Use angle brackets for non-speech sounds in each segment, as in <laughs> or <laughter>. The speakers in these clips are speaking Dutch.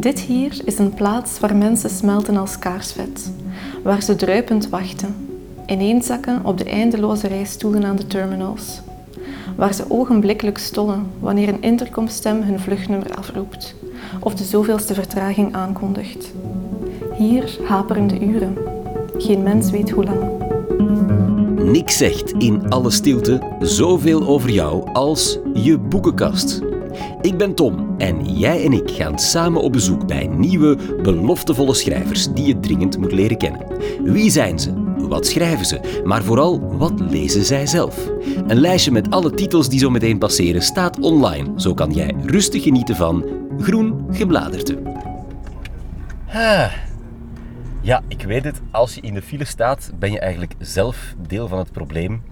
Dit hier is een plaats waar mensen smelten als kaarsvet, waar ze druipend wachten, ineenzakken op de eindeloze rijstoelen aan de terminals, waar ze ogenblikkelijk stollen wanneer een intercomstem hun vluchtnummer afroept of de zoveelste vertraging aankondigt. Hier haperen de uren. Geen mens weet hoe lang. Niks zegt in alle stilte zoveel over jou als je boekenkast. Ik ben Tom en jij en ik gaan samen op bezoek bij nieuwe, beloftevolle schrijvers die je dringend moet leren kennen. Wie zijn ze? Wat schrijven ze? Maar vooral, wat lezen zij zelf? Een lijstje met alle titels die zo meteen passeren staat online. Zo kan jij rustig genieten van Groen Gebladerte. Ja, ik weet het. Als je in de file staat, ben je eigenlijk zelf deel van het probleem.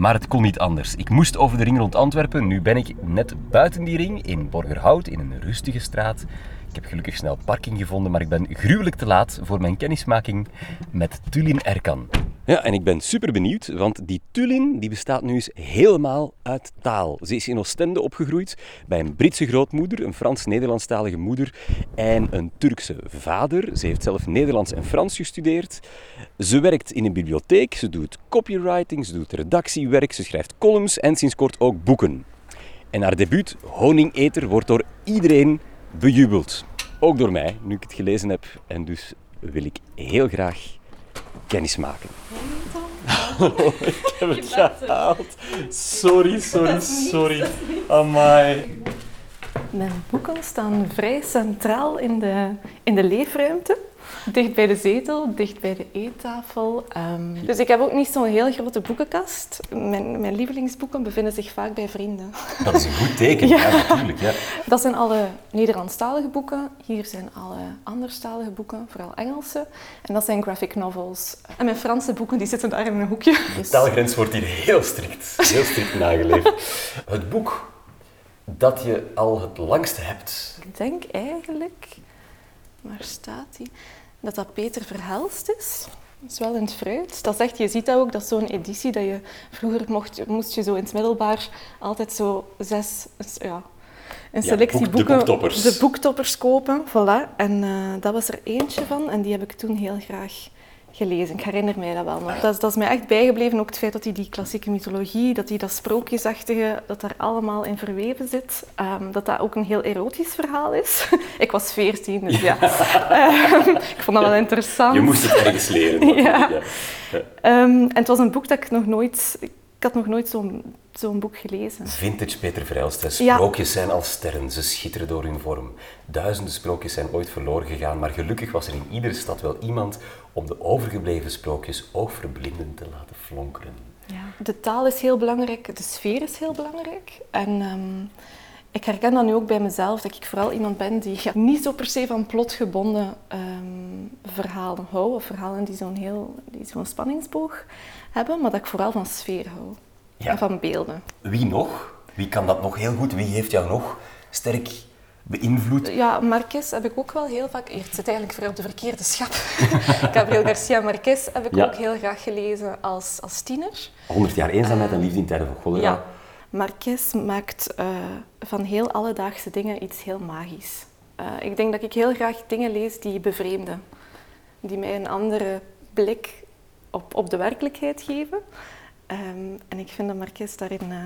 Maar het kon niet anders. Ik moest over de ring rond Antwerpen. Nu ben ik net buiten die ring, in Borgerhout, in een rustige straat. Ik heb gelukkig snel parking gevonden, maar ik ben gruwelijk te laat voor mijn kennismaking met Tulin Erkan. Ja, en ik ben super benieuwd, want die Tulin die bestaat nu eens helemaal uit taal. Ze is in Oostende opgegroeid bij een Britse grootmoeder, een Frans-Nederlandstalige moeder en een Turkse vader. Ze heeft zelf Nederlands en Frans gestudeerd. Ze werkt in een bibliotheek, ze doet copywriting, ze doet redactiewerk, ze schrijft columns en sinds kort ook boeken. En haar debuut, Honingeter, wordt door iedereen bejubeld. Ook door mij, nu ik het gelezen heb. En dus wil ik heel graag kennis maken. ik heb het gehaald. Sorry, sorry, sorry. Amai. Mijn boeken staan vrij centraal in de, in de leefruimte. Dicht bij de zetel, dicht bij de eettafel. Um, dus ik heb ook niet zo'n heel grote boekenkast. Mijn, mijn, lievelingsboeken bevinden zich vaak bij vrienden. Dat is een goed teken, <laughs> ja, ja natuurlijk. Ja. Dat zijn alle Nederlandstalige boeken. Hier zijn alle anderstalige boeken, vooral Engelse. En dat zijn graphic novels. En mijn Franse boeken die zitten daar in een hoekje. De taalgrens wordt hier heel strikt, heel strikt nageleefd. Het boek dat je al het langste hebt? Ik denk eigenlijk, waar staat die? Dat dat Peter Verhelst is. Dat is wel in het fruit. Dat zegt, je ziet dat ook, dat is zo'n editie dat je vroeger mocht, moest je zo in het middelbaar altijd zo zes, ja, een selectie boek, boeken, de boektoppers. de boektoppers kopen. Voilà. En uh, dat was er eentje van en die heb ik toen heel graag gelezen. Ik herinner mij dat wel nog. Dat, is, dat is mij echt bijgebleven, ook het feit dat hij die klassieke mythologie, dat hij dat sprookjesachtige, dat daar allemaal in verweven zit. Um, dat dat ook een heel erotisch verhaal is. <laughs> ik was veertien, dus ja. <laughs> um, ik vond dat wel interessant. Je moest het ergens leren. <laughs> ja. ja. Um, en het was een boek dat ik nog nooit... Ik had nog nooit zo'n zo'n boek gelezen. Vintage Peter Verhelst. Sprookjes ja. zijn als sterren, ze schitteren door hun vorm. Duizenden sprookjes zijn ooit verloren gegaan, maar gelukkig was er in iedere stad wel iemand om de overgebleven sprookjes oogverblindend te laten flonkeren. Ja. De taal is heel belangrijk, de sfeer is heel belangrijk. En um, ik herken dat nu ook bij mezelf, dat ik vooral iemand ben die ja, niet zo per se van plotgebonden um, verhalen hou, of verhalen die zo'n heel die zo'n spanningsboog hebben, maar dat ik vooral van sfeer hou. Ja. En van beelden. Wie nog? Wie kan dat nog heel goed? Wie heeft jou nog sterk beïnvloed? Ja, Marquez heb ik ook wel heel vaak... Het zit eigenlijk voor op de verkeerde schap. <laughs> Gabriel Garcia Marquez heb ik ook heel graag gelezen als, als tiener. 100 jaar eenzaamheid uh, en liefde in tijden van cholera. Ja. Marquez maakt uh, van heel alledaagse dingen iets heel magisch. Uh, ik denk dat ik heel graag dingen lees die bevreemden. Die mij een andere blik op, op de werkelijkheid geven. Um, en ik vind dat Marquez daarin uh,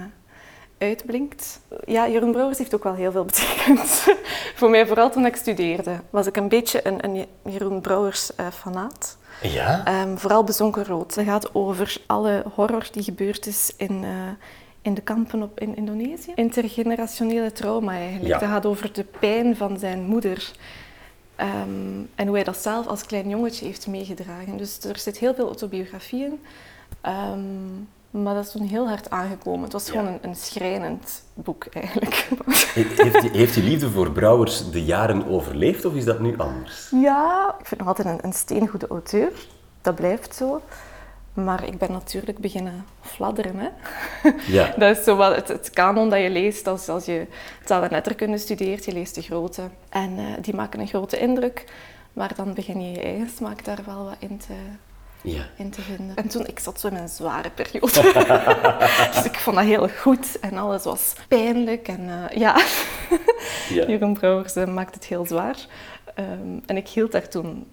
uitblinkt. Ja, Jeroen Brouwers heeft ook wel heel veel betekend. <laughs> Voor mij, vooral toen ik studeerde, was ik een beetje een, een Jeroen Brouwers uh, fanaat. Ja? Um, vooral Bezonken Rood. Het gaat over alle horror die gebeurd is in, uh, in de kampen op, in Indonesië. Intergenerationele trauma eigenlijk. Ja. Het gaat over de pijn van zijn moeder. Um, en hoe hij dat zelf als klein jongetje heeft meegedragen. Dus er zit heel veel autobiografie in. Um, maar dat is toen heel hard aangekomen. Het was gewoon een, een, schrijnend boek eigenlijk. <laughs> Heeft die, heeft die liefde voor Brouwers de jaren overleefd of is dat nu anders? Ja, ik vind nog altijd een, een steengoede auteur. Dat blijft zo. Maar ik ben natuurlijk beginnen fladderen. Hè? Ja. <laughs> Dat is zo wel het, het kanon dat je leest als, als je taal en letterkunde studeert. Je leest de grote. En uh, die maken een grote indruk. Maar dan begin je je eigen smaak daar wel wat in te, ja. in te vinden. En toen, ik zat zo in een zware periode. <laughs> dus ik vond dat heel goed en alles was pijnlijk. En uh, ja, ja. <laughs> Jeroen Brouwers uh, maakt het heel zwaar. Ehm, en ik hield daar toen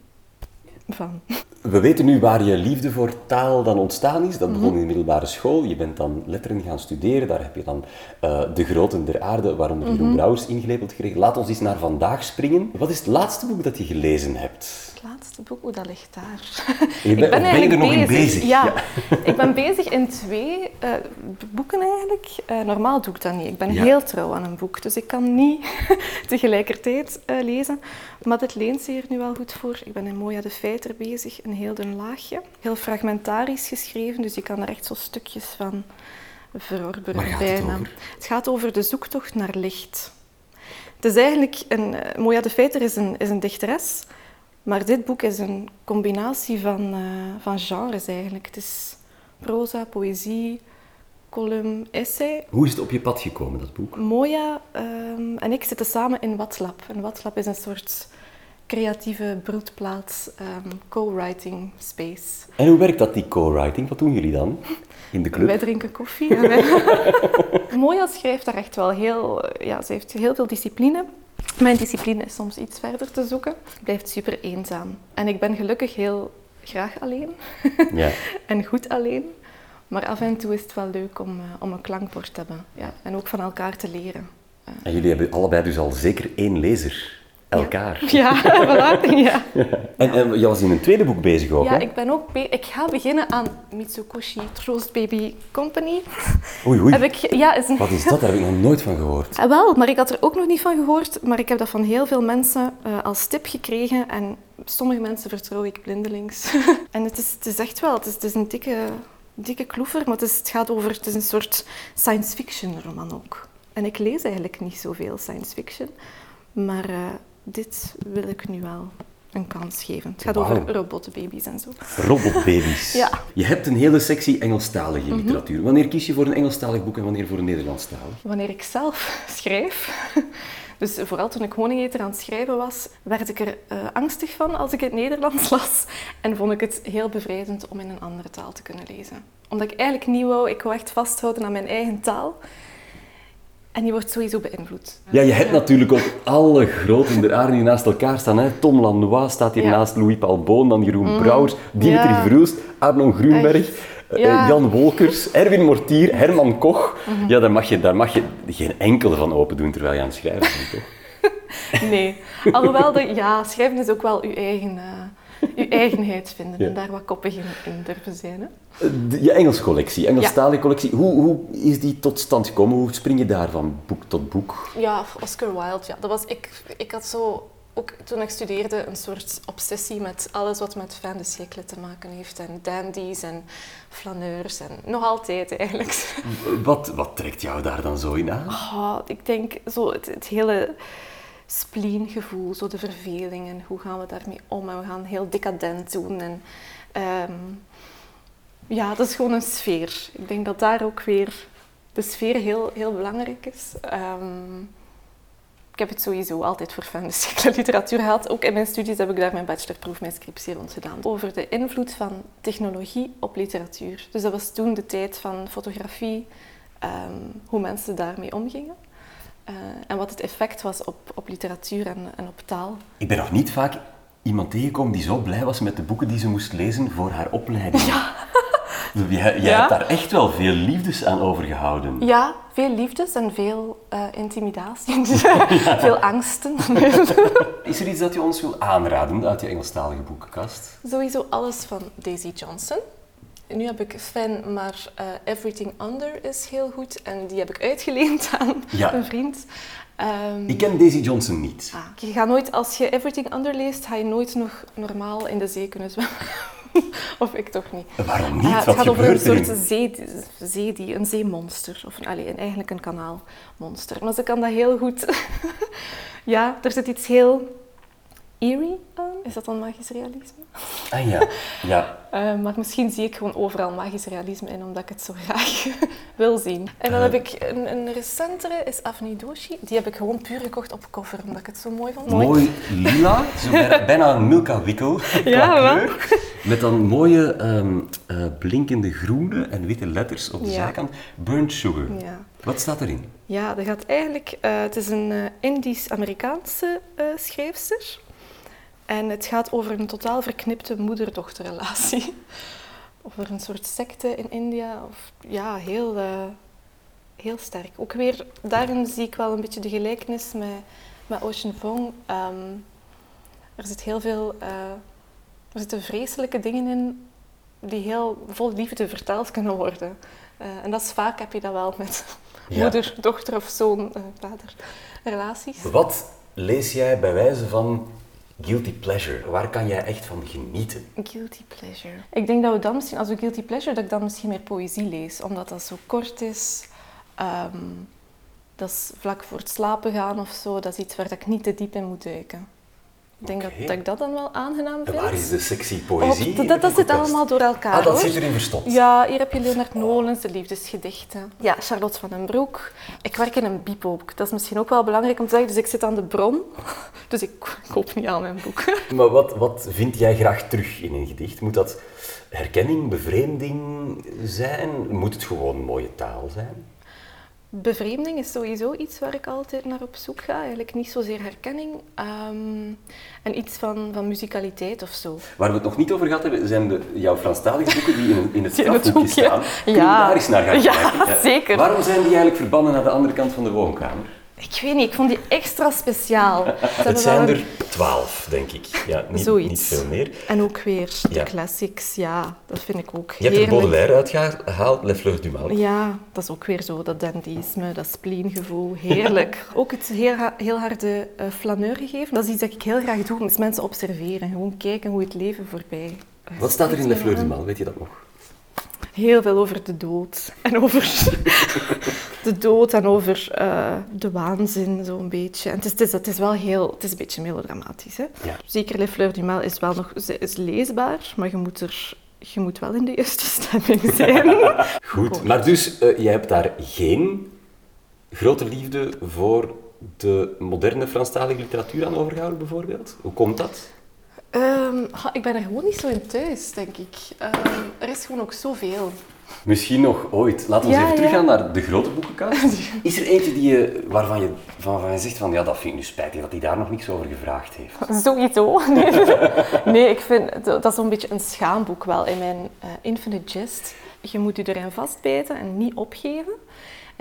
van. We weten nu waar je liefde voor taal dan ontstaan is. Dat begon in de middelbare school. Je bent dan letteren gaan studeren. Daar heb je dan uh, de groten der aarde, waaronder Jeroen mm Brouwers, ingelepeld gekregen. Laat ons eens naar vandaag springen. Wat is het laatste boek dat je gelezen hebt? Het laatste boek, hoe dat ligt daar. Je ben, ik ben, ben je er nog bezig. in bezig? Ja, <laughs> ik ben bezig in twee uh, boeken eigenlijk. Uh, normaal doe ik dat niet. Ik ben heel trouw aan een boek, dus ik kan niet <laughs> tegelijkertijd lezen. Maar dit leent zich er nu wel goed voor. Ik ben in Moja de Feiter bezig, een heel dun laagje. Heel fragmentarisch geschreven, dus je kan er echt zo stukjes van verorberen bijna. Het, het, gaat over de zoektocht naar licht. Het is eigenlijk een, Moja de Feiter is een, is een dichteres, maar dit boek is een combinatie van, uh, van genres eigenlijk. Het is proza, poëzie, column, essay. Hoe is het op je pad gekomen, dat boek? Moja um, en ik zitten samen in WhatsApp. En WhatsApp is een soort creatieve broedplaats, um, co-writing space. En hoe werkt dat, die co-writing? Wat doen jullie dan in de club? Wij drinken koffie. <laughs> Wij... Moja schrijft daar echt wel heel... Ja, ze heeft heel veel discipline. Mijn discipline is soms iets verder te zoeken. Het blijft super eenzaam. En ik ben gelukkig heel graag alleen. <laughs> Ja. en goed alleen. Maar af en toe is het wel leuk om, uh, om een klankbord te hebben. Ja. En ook van elkaar te leren. Uh. En jullie hebben allebei dus al zeker één lezer. Elkaar. <laughs> Ja, voilà. Ja. En, en je was in een tweede boek bezig ook, Ja, ik ben ook ik ga beginnen aan Mitsukoshi Troost Baby Company. Oei, oei. Heb ik, ja, is een... Wat is dat? Daar heb ik nog nooit van gehoord. Ah, wel, maar ik had er ook nog niet van gehoord. Maar ik heb dat van heel veel mensen uh, als tip gekregen. En sommige mensen vertrouw ik blindelings. <laughs> en het is, het is echt wel, het is, het is een dikke dikke kloever, maar het, is, het gaat over, het is een soort science fiction roman ook. En ik lees eigenlijk niet zoveel science fiction, maar uh, dit wil ik nu wel een kans geven. Het gaat wow. over robotbaby's en zo. Robotbaby's. ja. Je hebt een hele sectie Engelstalige mm -hmm. literatuur. Wanneer kies je voor een Engelstalig boek en wanneer voor een Nederlandstalig? Wanneer ik zelf <laughs> schrijf. Dus vooral toen ik Honingeter aan het schrijven was, werd ik er uh, angstig van als ik het Nederlands <laughs> las. En vond ik het heel bevrijdend om in een andere taal te kunnen lezen. Omdat ik eigenlijk niet wou, ik wou echt vasthouden aan mijn eigen taal. En die wordt sowieso beïnvloed. Ja, je hebt natuurlijk ook alle groten der aarde die naast elkaar staan. Hè. Tom Lanois staat hier ja. naast Louis Palboon, dan Jeroen mm. Brouwers, Dimitri ja. Verhulst, Arno Grunberg, uh, Jan Wolkers, Erwin Mortier, Herman Koch. Mm -hmm. Ja, daar mag, je, daar mag je geen enkele van open doen terwijl je aan het schrijven bent, toch? <laughs> nee. Alhoewel, de, ja, schrijven is ook wel je eigen... Uh, je eigenheid vinden ja. en daar wat koppig in, in durven zijn. Hè? De, je Engels collectie, Engelstalige ja. collectie, hoe, hoe is die tot stand gekomen? Hoe spring je daar van boek tot boek? Ja, Oscar Wilde, ja. Dat was, ik, ik had zo, ook toen ik studeerde, een soort obsessie met alles wat met fin de siècle te maken heeft. En dandies en flaneurs en nog altijd eigenlijk. Wat, wat trekt jou daar dan zo in aan? Oh, ik denk zo het, het hele spleengevoel, zo de verveling en hoe gaan we daarmee om en we gaan heel decadent doen. En, um, ja, dat is gewoon een sfeer. Ik denk dat daar ook weer de sfeer heel, heel belangrijk is. Um, ik heb het sowieso altijd voor fantastische <laughs> literatuur gehad. Ook in mijn studies heb ik daar mijn bachelorproef, mijn scriptie rond gedaan. Over de invloed van technologie op literatuur. Dus dat was toen de tijd van fotografie, um, hoe mensen daarmee omgingen. Uh, en wat het effect was op, op literatuur en, en op taal. Ik ben nog niet vaak iemand tegengekomen die zo blij was met de boeken die ze moest lezen voor haar opleiding. Ja. <laughs> Jij, jij ja? hebt daar echt wel veel liefdes aan overgehouden. Ja, veel liefdes en veel uh, intimidatie. <laughs> ja. Veel angsten. <laughs> Is er iets dat je ons wil aanraden uit je Engelstalige boekenkast? Sowieso alles van Daisy Johnson. Nu heb ik fan, maar uh, Everything Under is heel goed. En die heb ik uitgeleend <laughs> aan ja. een vriend. Um, ik ken Daisy Johnson niet. Ah, je gaat nooit, als je Everything Under leest, ga je nooit nog normaal in de zee kunnen zwemmen. <laughs> of ik toch niet. Waarom niet? Uh, het Wat gaat over een soort zee, zee die, een zeemonster. Of allee, een, eigenlijk een kanaalmonster. Maar ze kan dat heel goed. <laughs> ja, er zit iets heel eerie aan. Is dat dan magisch realisme? Ah ja, <laughs> ja. Uh, maar misschien zie ik gewoon overal magisch realisme in, omdat ik het zo graag <laughs> wil zien. En dan uh. heb ik een, een, recentere, is Avni Doshi. Die heb ik gewoon puur gekocht op cover, omdat ik het zo mooi vond. Mooi lila, <laughs> zo bijna een Milka Wikkel ja, kleur. Met dan mooie um, uh, blinkende groene en witte letters op de ja. zijkant. Burnt Sugar. Ja. Wat staat erin? Ja, dat gaat eigenlijk... het is een Indisch-Amerikaanse schrijfster. En het gaat over een totaal verknipte moeder-dochterrelatie. <laughs> over een soort secte in India. Of, ja, heel, uh, heel sterk. Ook weer, daarin zie ik wel een beetje de gelijkenis met, met Ocean Vuong. Um, er zit heel veel... Uh, er zitten vreselijke dingen in die heel vol liefde verteld kunnen worden. Uh, en dat is vaak heb je dat wel met ja. moeder, dochter of zoon, vader relaties. Wat lees jij bij wijze van guilty pleasure? Waar kan jij echt van genieten? Guilty pleasure. Ik denk dat we dan misschien, als we guilty pleasure, dat ik dan misschien meer poëzie lees, omdat dat zo kort is. Um, dat is vlak voor het slapen gaan of zo. Dat is iets waar ik niet te diep in moet duiken. Ik denk dat, dat, ik dat dan wel aangenaam vind. En waar is de sexy poëzie? Dat, dat zit allemaal door elkaar. Ah, dat hoor. zit erin verstopt. Ja, hier heb je Leonard Nolens, de liefdesgedichten. Ja, Charlotte van den Broek. Ik werk in een biepop. Dat is misschien ook wel belangrijk om te zeggen. Dus ik zit aan de bron. <laughs> Dus ik koop niet aan mijn boek. <laughs> Maar wat, wat vind jij graag terug in een gedicht? Moet dat herkenning, bevreemding zijn? Moet het gewoon mooie taal zijn? Bevreemding is sowieso iets waar ik altijd naar op zoek ga. Eigenlijk niet zozeer herkenning um, en iets van, van muzikaliteit of zo. Waar we het nog niet over gehad hebben, zijn de, jouw Franstalige boeken die in, in het strafboekje staan. Kun je ja. daar eens naar gaan ja, kijken? zeker. Waarom zijn die eigenlijk verbannen naar de andere kant van de woonkamer? Ik weet niet, ik vond die extra speciaal. <laughs> Het zijn er twaalf, denk ik. Ja, niet, Zoiets. niet veel meer. En ook weer de Ja. classics, ja, dat vind ik ook Je hebt er. Baudelaire uitgehaald, Les Fleurs du Mal. Ja, dat is ook weer zo, dat dandyisme, dat spleengevoel, heerlijk. <laughs> ook het heel, ha- heel harde uh, flaneur gegeven, dat is iets dat ik heel graag doe, is mensen observeren, gewoon kijken hoe het leven voorbij... uh, Wat staat er in schiet Fleurs du. Mal, weet je dat nog? Heel veel over de dood. En over <laughs> de dood en over eh, de waanzin, zo'n beetje. En het is, het, is, het is wel heel... Het is een beetje melodramatisch, hè. Ja. Zeker Les Fleurs du Mal is wel nog is leesbaar, maar je moet, er, je moet wel in de juiste stemming zijn. <laughs> Goed, maar dus eh, jij hebt daar geen grote liefde voor de moderne Franstalige literatuur aan overgehouden, bijvoorbeeld? Hoe komt dat? Ehm, ha, ik ben er gewoon niet zo in thuis, denk ik. Ehm, er is gewoon ook zoveel. Misschien nog ooit. Laten we Ja, even ja. teruggaan naar de grote boekenkast. <laughs> Is er eentje die je, waarvan, je, waarvan je zegt van ja, dat vind ik nu spijtig dat hij daar nog niks over gevraagd heeft? <laughs> Sowieso. Nee, <laughs> nee ik vind dat is zo'n beetje een schaamboek wel in mijn eh, Infinite Jest. Je moet je erin vastbijten en niet opgeven.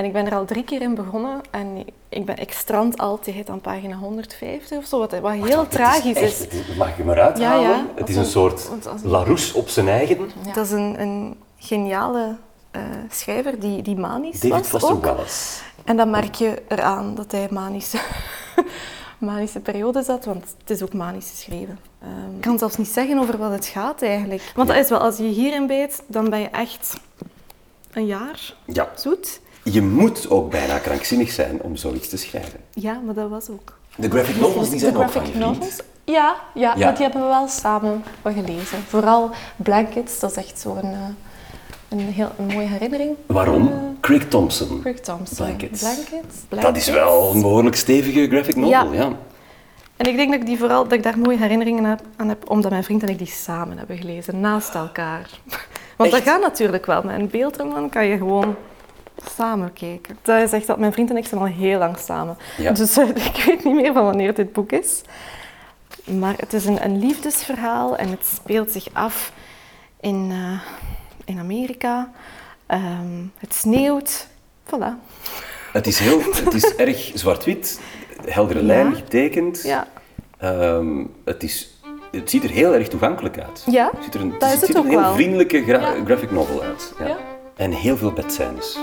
En ik ben er al drie keer in begonnen en ik, ben, ik strand altijd aan pagina 150 of zo, wat, wat heel tragisch echt- is. is- mag ik hem eruit Ja, halen? ja. Het is een soort Larousse op zijn eigen. Dat is een, een geniale eh, schrijver die, die manisch David was Foster ook. Wallace. En dan merk je eraan dat hij manische, <laughs> manische periode zat, want het is ook manisch geschreven. Ehm, ik kan zelfs niet zeggen over wat het gaat eigenlijk. Want dat is wel, als je hierin bijt, dan ben je echt een jaar Ja, zoet. Je moet ook bijna krankzinnig zijn om zoiets te schrijven. Ja, maar dat was ook. De graphic novels die zijn De ook van novels? Ja, ja, Ja. want die hebben we wel samen wat gelezen. Vooral Blankets, dat is echt zo'n eh, een heel een mooie herinnering. Waarom? Eh, Craig Thompson. Craig Thompson. Blankets. Blankets. Dat is Blankets. wel een behoorlijk stevige graphic novel, ja. Ja. En ik denk dat ik, die vooral, dat ik daar mooie herinneringen aan heb, omdat mijn vriend en ik die samen hebben gelezen, naast elkaar. <laughs> Want dat gaat natuurlijk wel. Met een beeldroman kan je gewoon samen kijken. Dat is echt dat mijn vriend en ik zijn al heel lang samen. Ja. Dus eh, <laughs> ik weet niet meer van wanneer dit boek is. Maar het is een, een liefdesverhaal en het speelt zich af in, eh, in Amerika. Ehm, het sneeuwt. Voilà. Het is, heel, het is <laughs> erg zwart-wit, heldere Ja. lijnen getekend. Ja. Ehm, het, is, het ziet er heel erg toegankelijk uit. Ja, Het ziet er een, dat is het het ziet er ook een heel wel. vriendelijke gra- Ja. graphic novel uit. Ja. Ja. En heel veel bedscènes.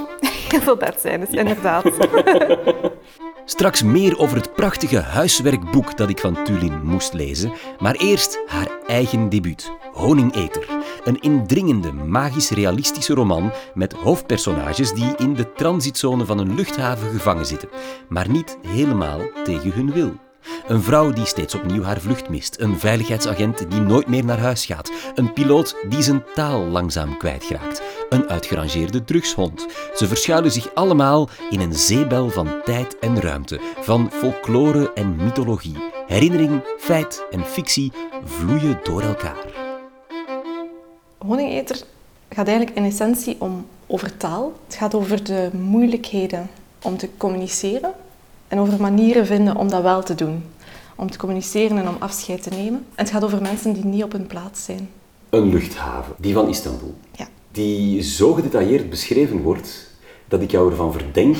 Heel veel bedscènes, inderdaad. <laughs> Straks meer over het prachtige huiswerkboek dat ik van Tulin moest lezen. Maar eerst haar eigen debuut, Honingeter. Een indringende, magisch-realistische roman met hoofdpersonages die in de transitzone van een luchthaven gevangen zitten. Maar niet helemaal tegen hun wil. Een vrouw die steeds opnieuw haar vlucht mist. Een veiligheidsagent die nooit meer naar huis gaat. Een piloot die zijn taal langzaam kwijtraakt. Een uitgerangeerde drugshond. Ze verschuilen zich allemaal in een zeebel van tijd en ruimte. Van folklore en mythologie. Herinnering, feit en fictie vloeien door elkaar. Honingeter gaat eigenlijk in essentie om over taal. Het gaat over de moeilijkheden om te communiceren en over manieren vinden om dat wel te doen. om te communiceren en om afscheid te nemen. En het gaat over mensen die niet op hun plaats zijn. Een luchthaven, die van Istanbul. Ja. Die zo gedetailleerd beschreven wordt dat ik jou ervan verdenk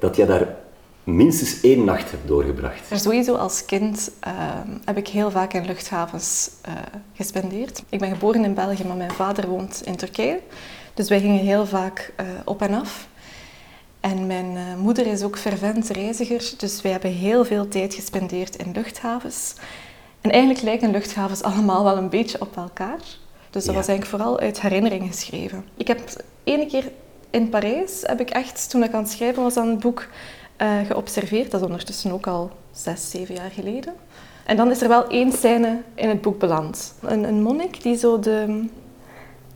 dat jij daar minstens één nacht hebt doorgebracht. Sowieso als kind uh, heb ik heel vaak in luchthavens uh, gespendeerd. Ik ben geboren in België, maar mijn vader woont in Turkije. Dus wij gingen heel vaak uh, op en af. En mijn moeder is ook fervent reiziger, dus wij hebben heel veel tijd gespendeerd in luchthavens. En eigenlijk lijken luchthavens allemaal wel een beetje op elkaar. Dus dat Ja. was eigenlijk vooral uit herinnering geschreven. Ik heb ene keer in Parijs, heb ik echt, toen ik aan het schrijven was aan het boek, eh, geobserveerd. Dat is ondertussen ook al zes, zeven jaar geleden. En dan is er wel één scène in het boek beland. Een, een monnik die zo de,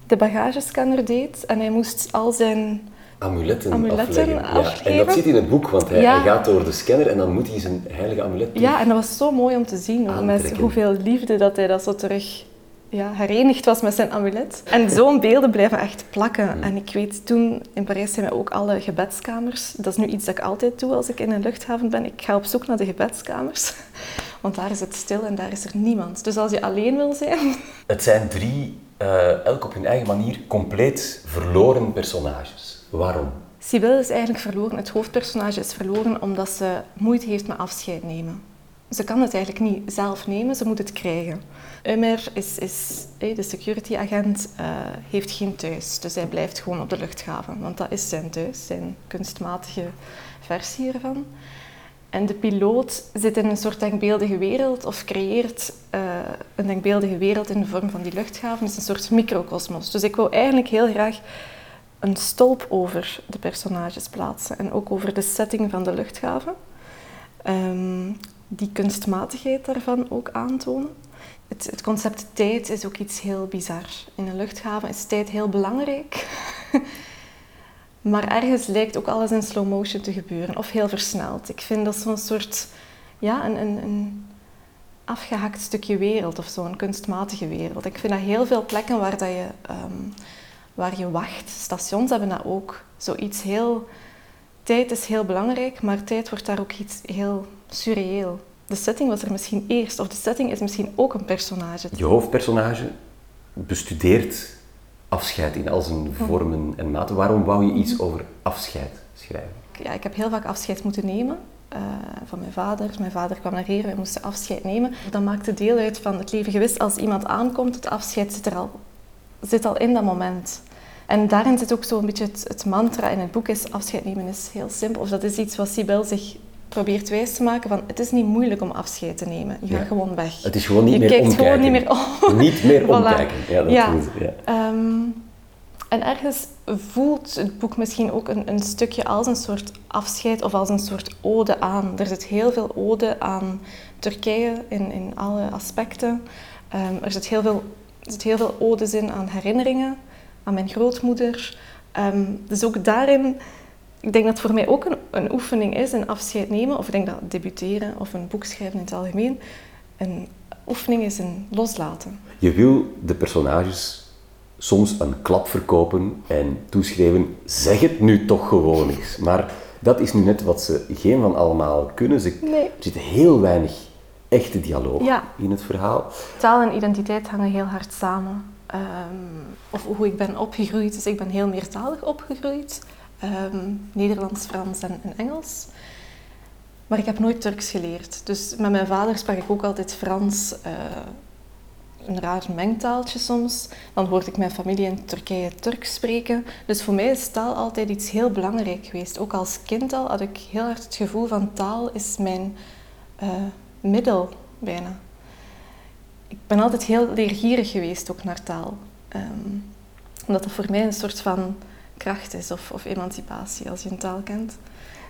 de bagagescanner deed en hij moest al zijn... Amuletten, Amuletten afleggen. Ja. En dat zit in het boek, want hij, Ja. hij gaat door de scanner en dan moet hij zijn heilige amulet. Ja, en dat was zo mooi om te zien. hoe Met hoeveel liefde dat hij dat zo terug ja, herenigd was met zijn amulet. En zo'n beelden blijven echt plakken. En ik weet, toen in Parijs zijn we ook alle gebedskamers. Dat is nu iets dat ik altijd doe als ik in een luchthaven ben. Ik ga op zoek naar de gebedskamers. <laughs> Want daar is het stil en daar is er niemand. Dus als je alleen wil zijn... <laughs> Het zijn drie, eh, elk op hun eigen manier, compleet verloren personages. Waarom? Sibyl is eigenlijk verloren. Het hoofdpersonage is verloren omdat ze moeite heeft met afscheid nemen. Ze kan het eigenlijk niet zelf nemen, ze moet het krijgen. Umer is, is de security agent, eh, heeft geen thuis. Dus hij blijft gewoon op de luchthaven. Want dat is zijn thuis, zijn kunstmatige versie ervan. En de piloot zit in een soort denkbeeldige wereld of creëert eh, een denkbeeldige wereld in de vorm van die luchthaven. Het is een soort microcosmos. Dus ik wou eigenlijk heel graag een stolp over de personages plaatsen en ook over de setting van de luchthaven. Ehm, die kunstmatigheid daarvan ook aantonen. Het, het concept tijd is ook iets heel bizar. In een luchthaven is tijd heel belangrijk. <laughs> maar ergens lijkt ook alles in slow motion te gebeuren of heel versneld. Ik vind dat zo'n soort ja, een, een, een afgehakt stukje wereld of zo, een kunstmatige wereld. Ik vind dat heel veel plekken waar, dat je, ehm, waar je wacht, stations hebben dat ook. Zoiets heel... Tijd is heel belangrijk, maar tijd wordt daar ook iets heel surreëel. De setting was er misschien eerst, of de setting is misschien ook een personage. Je hoofdpersonage bestudeert afscheid in al zijn vormen en maten. Waarom wou je iets over afscheid schrijven? Ja, ik heb heel vaak afscheid moeten nemen eh, van mijn vader. Mijn vader kwam naar hier, wij moesten afscheid nemen. Dat maakte deel uit van het leven gewist. Als iemand aankomt, het afscheid zit, er al, zit al in dat moment. En daarin zit ook zo'n beetje het, het mantra in het boek is afscheid nemen is heel simpel. Of dat is iets wat Sibel zich probeert wijs te maken van het is niet moeilijk om afscheid te nemen. Je Ja. gaat gewoon weg. Het is gewoon niet je meer kijkt omkijken. gewoon niet meer om. Niet meer <laughs> Voilà. omkijken. Ja, dat Ja. is het, ja. Ehm, en ergens voelt het boek misschien ook een, een stukje als een soort afscheid of als een soort ode aan. Er zit heel veel ode aan Turkije in, in alle aspecten. Ehm, er, zit heel veel, er zit heel veel odes in aan herinneringen, aan mijn grootmoeder. Ehm, dus ook daarin, ik denk dat het voor mij ook een, een oefening is, een afscheid nemen. Of ik denk dat debuteren of een boek schrijven in het algemeen een oefening is in loslaten. Je wil de personages soms een klap verkopen en toeschrijven, zeg het nu toch gewoon eens. Maar dat is nu net wat ze geen van allemaal kunnen. Ze, Nee. Er zit heel weinig echte dialoog Ja. in het verhaal. Taal en identiteit hangen heel hard samen. Ehm, of hoe ik ben opgegroeid. Dus ik ben heel meertalig opgegroeid. Ehm, Nederlands, Frans en, en Engels. Maar ik heb nooit Turks geleerd. Dus met mijn vader sprak ik ook altijd Frans. eh, een raar mengtaaltje soms. Dan hoorde ik mijn familie in Turkije Turks spreken. Dus voor mij is taal altijd iets heel belangrijk geweest. Ook als kind al had ik heel hard het gevoel van taal is mijn eh, middel bijna. Ik ben altijd heel leergierig geweest ook naar taal. Ehm, omdat dat voor mij een soort van kracht is of, of emancipatie als je een taal kent.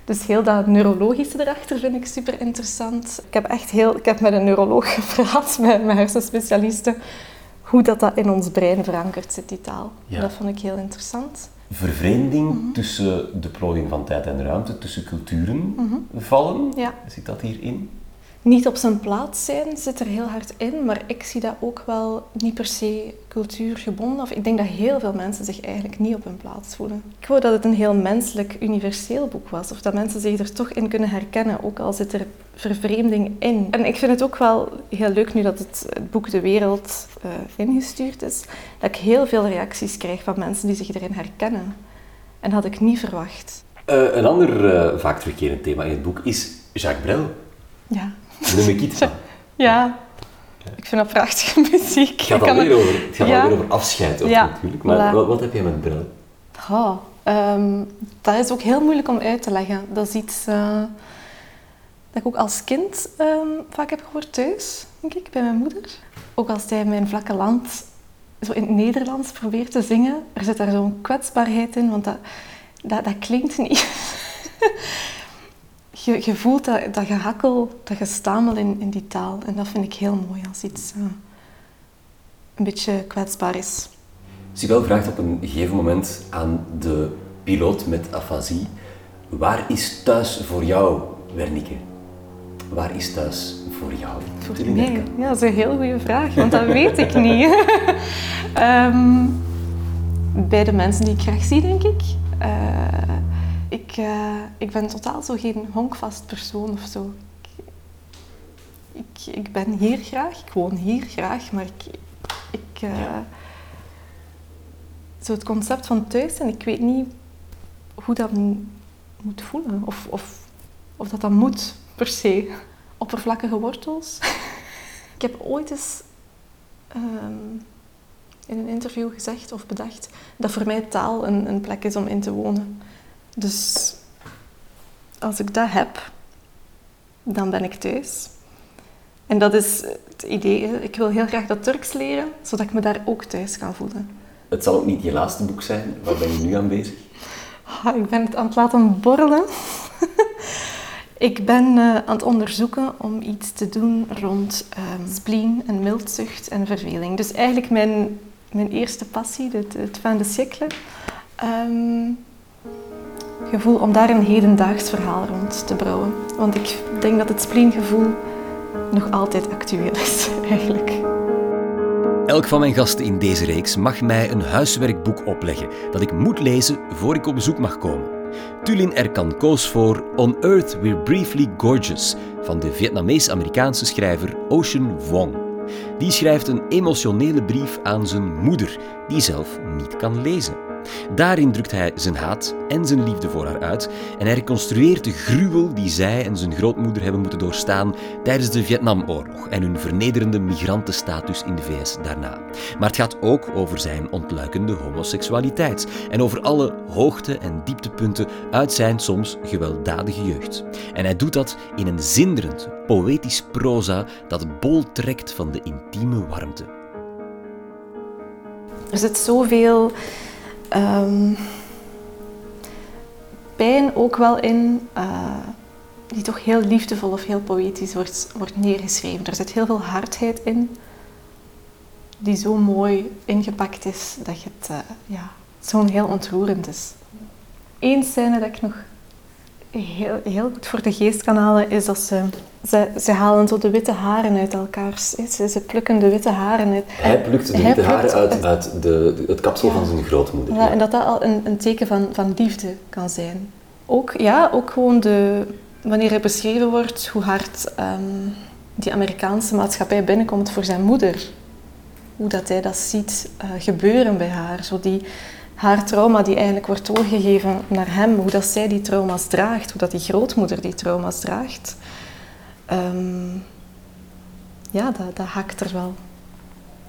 Dus heel dat neurologische erachter vind ik super interessant. Ik heb echt heel, ik heb met een neuroloog <laughs> gepraat, met mijn hersenspecialisten, hoe dat, dat in ons brein verankerd zit, die taal. Ja. Dat vond ik heel interessant. Vervreemding Mhm. tussen de plooiing van tijd en ruimte, tussen culturen vallen. Ja. Zit dat hierin? Niet op zijn plaats zijn zit er heel hard in, maar ik zie dat ook wel niet per se cultuurgebonden. Of ik denk dat heel veel mensen zich eigenlijk niet op hun plaats voelen. Ik wou dat het een heel menselijk, universeel boek was, of dat mensen zich er toch in kunnen herkennen, ook al zit er vervreemding in. En ik vind het ook wel heel leuk nu dat het, het boek De Wereld uh, ingestuurd is, dat ik heel veel reacties krijg van mensen die zich erin herkennen. En dat had ik niet verwacht. Uh, een ander uh, vaak terugkerend thema in het boek is Jacques Brel. Ja. Noem ik iets. Ja. Ik vind dat prachtige <laughs> muziek. Het gaat alweer over, het gaat ja. over afscheid ook, ja. natuurlijk. Maar wat, wat, heb jij met Brel? Oh, um, dat is ook heel moeilijk om uit te leggen. Dat is iets uh, dat ik ook als kind um, vaak heb gehoord thuis, denk ik, bij mijn moeder. Ook als hij mijn vlakke land zo in het Nederlands probeert te zingen, er zit daar zo'n kwetsbaarheid in, want dat, dat, dat klinkt niet. Je, je voelt dat, dat gehakkel, dat gestamel in, in die taal. En dat vind ik heel mooi als iets uh, een beetje kwetsbaar is. Sibel vraagt op een gegeven moment aan de piloot met afasie: Waar is thuis voor jou, Wernike? Waar is thuis voor jou? Voor mij? Ja, dat is een heel goede vraag, want dat weet ik niet. um, <laughs> bij de mensen die ik graag zie, denk ik. Uh, ik, uh, ik ben totaal zo geen honkvast persoon of zo. Ik, ik, ik, ben hier graag, ik woon hier graag, maar ik... ik uh, zo het concept van thuis en ik weet niet hoe dat moet voelen. Of, of, of dat dat moet, per se. Oppervlakkige wortels. ik heb ooit eens um, in een interview gezegd of bedacht dat voor mij taal een, een plek is om in te wonen. Dus als ik dat heb, dan ben ik thuis. En dat is het idee. Ik wil heel graag dat Turks leren, zodat ik me daar ook thuis kan voelen. Het zal ook niet je laatste boek zijn. Waar ben je nu aan bezig? Ik ben het aan het laten borrelen. <laughs> ik ben uh, aan het onderzoeken om iets te doen rond um, spleen en mildzucht en verveling. Dus eigenlijk mijn, mijn eerste passie, het, het fin de siècle. Um, gevoel om daar een hedendaags verhaal rond te brouwen. Want ik denk dat het spleengevoel nog altijd actueel is, <laughs> eigenlijk. Elk van mijn gasten in deze reeks mag mij een huiswerkboek opleggen dat ik moet lezen voor ik op bezoek mag komen. Tulin Erkan koos voor On Earth We're Briefly Gorgeous van de Vietnamees-Amerikaanse schrijver Ocean Vuong. Die schrijft een emotionele brief aan zijn moeder, die zelf niet kan lezen. Daarin drukt hij zijn haat en zijn liefde voor haar uit en hij reconstrueert de gruwel die zij en zijn grootmoeder hebben moeten doorstaan tijdens de Vietnamoorlog en hun vernederende migrantenstatus in de VS daarna. Maar het gaat ook over zijn ontluikende homoseksualiteit en over alle hoogte- en dieptepunten uit zijn soms gewelddadige jeugd. En hij doet dat in een zinderend, poëtisch proza dat bol trekt van de warmte. Er zit zoveel um, pijn ook wel in, uh, die toch heel liefdevol of heel poëtisch wordt, wordt neergeschreven. Er zit heel veel hardheid in, die zo mooi ingepakt is dat het uh, ja, zo'n heel ontroerend is. Eén scène dat ik nog heel, heel goed voor de geest kan halen, is dat ze, ze, ze halen zo de witte haren uit elkaar. Ze, ze plukken de witte haren uit. Hij plukt de witte haren uit, uit de, het kapsel van zijn grootmoeder. Ja, en dat dat al een, een teken van, van liefde kan zijn. Ook, ja, ook gewoon de, wanneer er beschreven wordt hoe hard um, die Amerikaanse maatschappij binnenkomt voor zijn moeder. Hoe dat hij dat ziet uh, gebeuren bij haar. Zo die, haar trauma die eigenlijk wordt doorgegeven naar hem, hoe dat zij die trauma's draagt, hoe dat die grootmoeder die trauma's draagt. Um, ja, dat, dat hakt er wel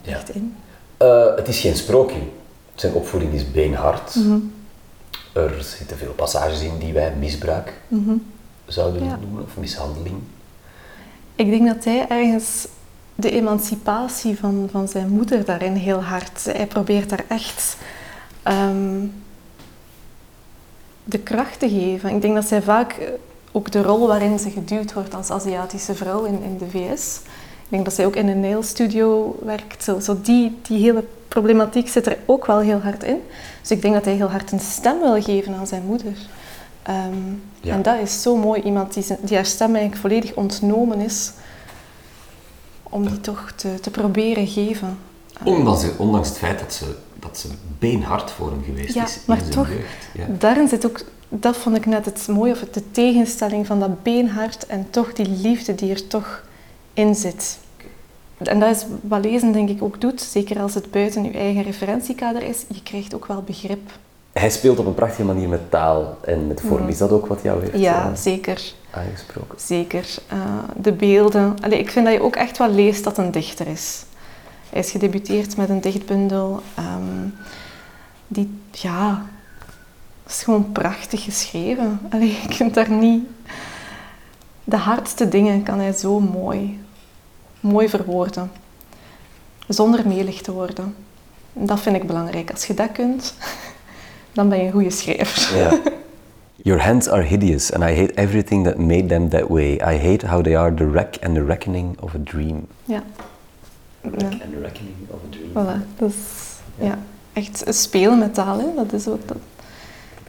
ja. echt in. Uh, het is geen sprookje. Zijn opvoeding is beenhard. Mm -hmm. Er zitten veel passages in die wij misbruik mm -hmm. zouden ja. noemen, of mishandeling. Ik denk dat hij ergens de emancipatie van, van zijn moeder daarin heel hard... Hij probeert daar echt um, de kracht te geven. Ik denk dat zij vaak ook de rol waarin ze geduwd wordt als Aziatische vrouw in, in de VS. Ik denk dat zij ook in een nailstudio werkt. Zo, zo die, die hele problematiek zit er ook wel heel hard in. Dus ik denk dat hij heel hard een stem wil geven aan zijn moeder. Ehm, Ja. En dat is zo mooi. Iemand die, zijn- die haar stem eigenlijk volledig ontnomen is. Om die toch te, te proberen geven. Ondanks, ondanks het feit dat ze, dat ze beenhard voor hem geweest Ja, is in maar zijn toch- jeugd. Ja. Daarin zit ook, dat vond ik net het mooie, of de tegenstelling van dat beenhard en toch die liefde die er toch in zit. En dat is wat lezen denk ik ook doet, zeker als het buiten je eigen referentiekader is. Je krijgt ook wel begrip. Hij speelt op een prachtige manier met taal en met vorm. Is dat ook wat jou heeft. Ja, eh, zeker. aangesproken? Zeker. Eh, de beelden. Allee, ik vind dat je ook echt wel leest dat een dichter is. Hij is gedebuteerd met een dichtbundel. ehm, die, ja, is gewoon prachtig geschreven. <laughs> Allee, ik vind daar niet... De hardste dingen kan hij zo mooi, mooi verwoorden. Zonder melig te worden. En dat vind ik belangrijk. Als je dat kunt, <laughs> dan ben je een goede schrijver. Ja. Your hands are hideous and I hate everything that made them that way. I hate how they are the wreck and the reckoning of a dream. Ja. Ja. and the reckoning of a dream. Voilà, dus ja. echt spelen met taal, hè. dat is dat.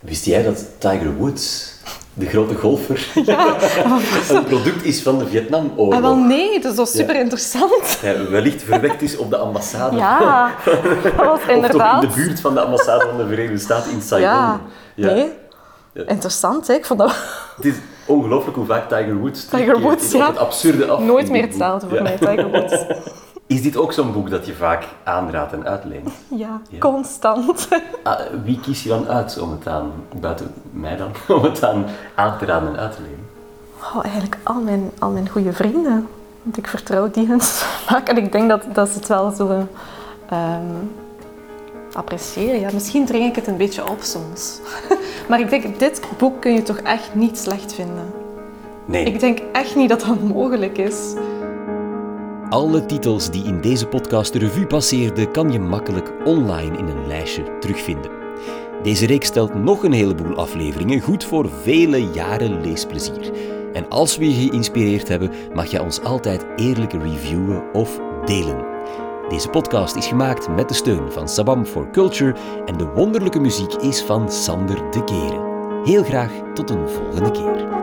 Wist jij dat Tiger Woods, de grote golfer, <laughs> <laughs> een product is van de Vietnamoorlog? Ah, wel nee, dat is wel super interessant. Hij wellicht verwekt is op de ambassade. Ja, <laughs> dat was Of inderdaad. in de buurt van de ambassade van de Verenigde Staten in Saigon. Ja, Ja. nee. Ja. Interessant, hè? ik vond dat Het is ongelooflijk hoe vaak Tiger Woods Tiger Woods, ja. het absurde af. nooit meer hetzelfde voor Ja. mij, Tiger Woods. Is dit ook zo'n boek dat je vaak aanraadt en uitleent? <laughs> Ja, Ja. constant. Ah, wie kies je dan uit om het aan, buiten mij dan, <laughs> om het aan aan te raden en uit te lenen? Oh, eigenlijk al mijn, al mijn goede vrienden. Want ik vertrouw die hen vaak <laughs> en ik denk dat, dat ze het wel zullen ehm, appreciëren. Ja, misschien drink ik het een beetje op soms. maar ik denk, dit boek kun je toch echt niet slecht vinden. Nee. Ik denk echt niet dat dat mogelijk is. Alle titels die in deze podcast de revue passeerden, kan je makkelijk online in een lijstje terugvinden. Deze reeks stelt nog een heleboel afleveringen, goed voor vele jaren leesplezier. En als we je geïnspireerd hebben, mag je ons altijd eerlijk reviewen of delen. Deze podcast is gemaakt met de steun van Sabam for Culture en de wonderlijke muziek is van Sander de Keren. Heel graag tot een volgende keer.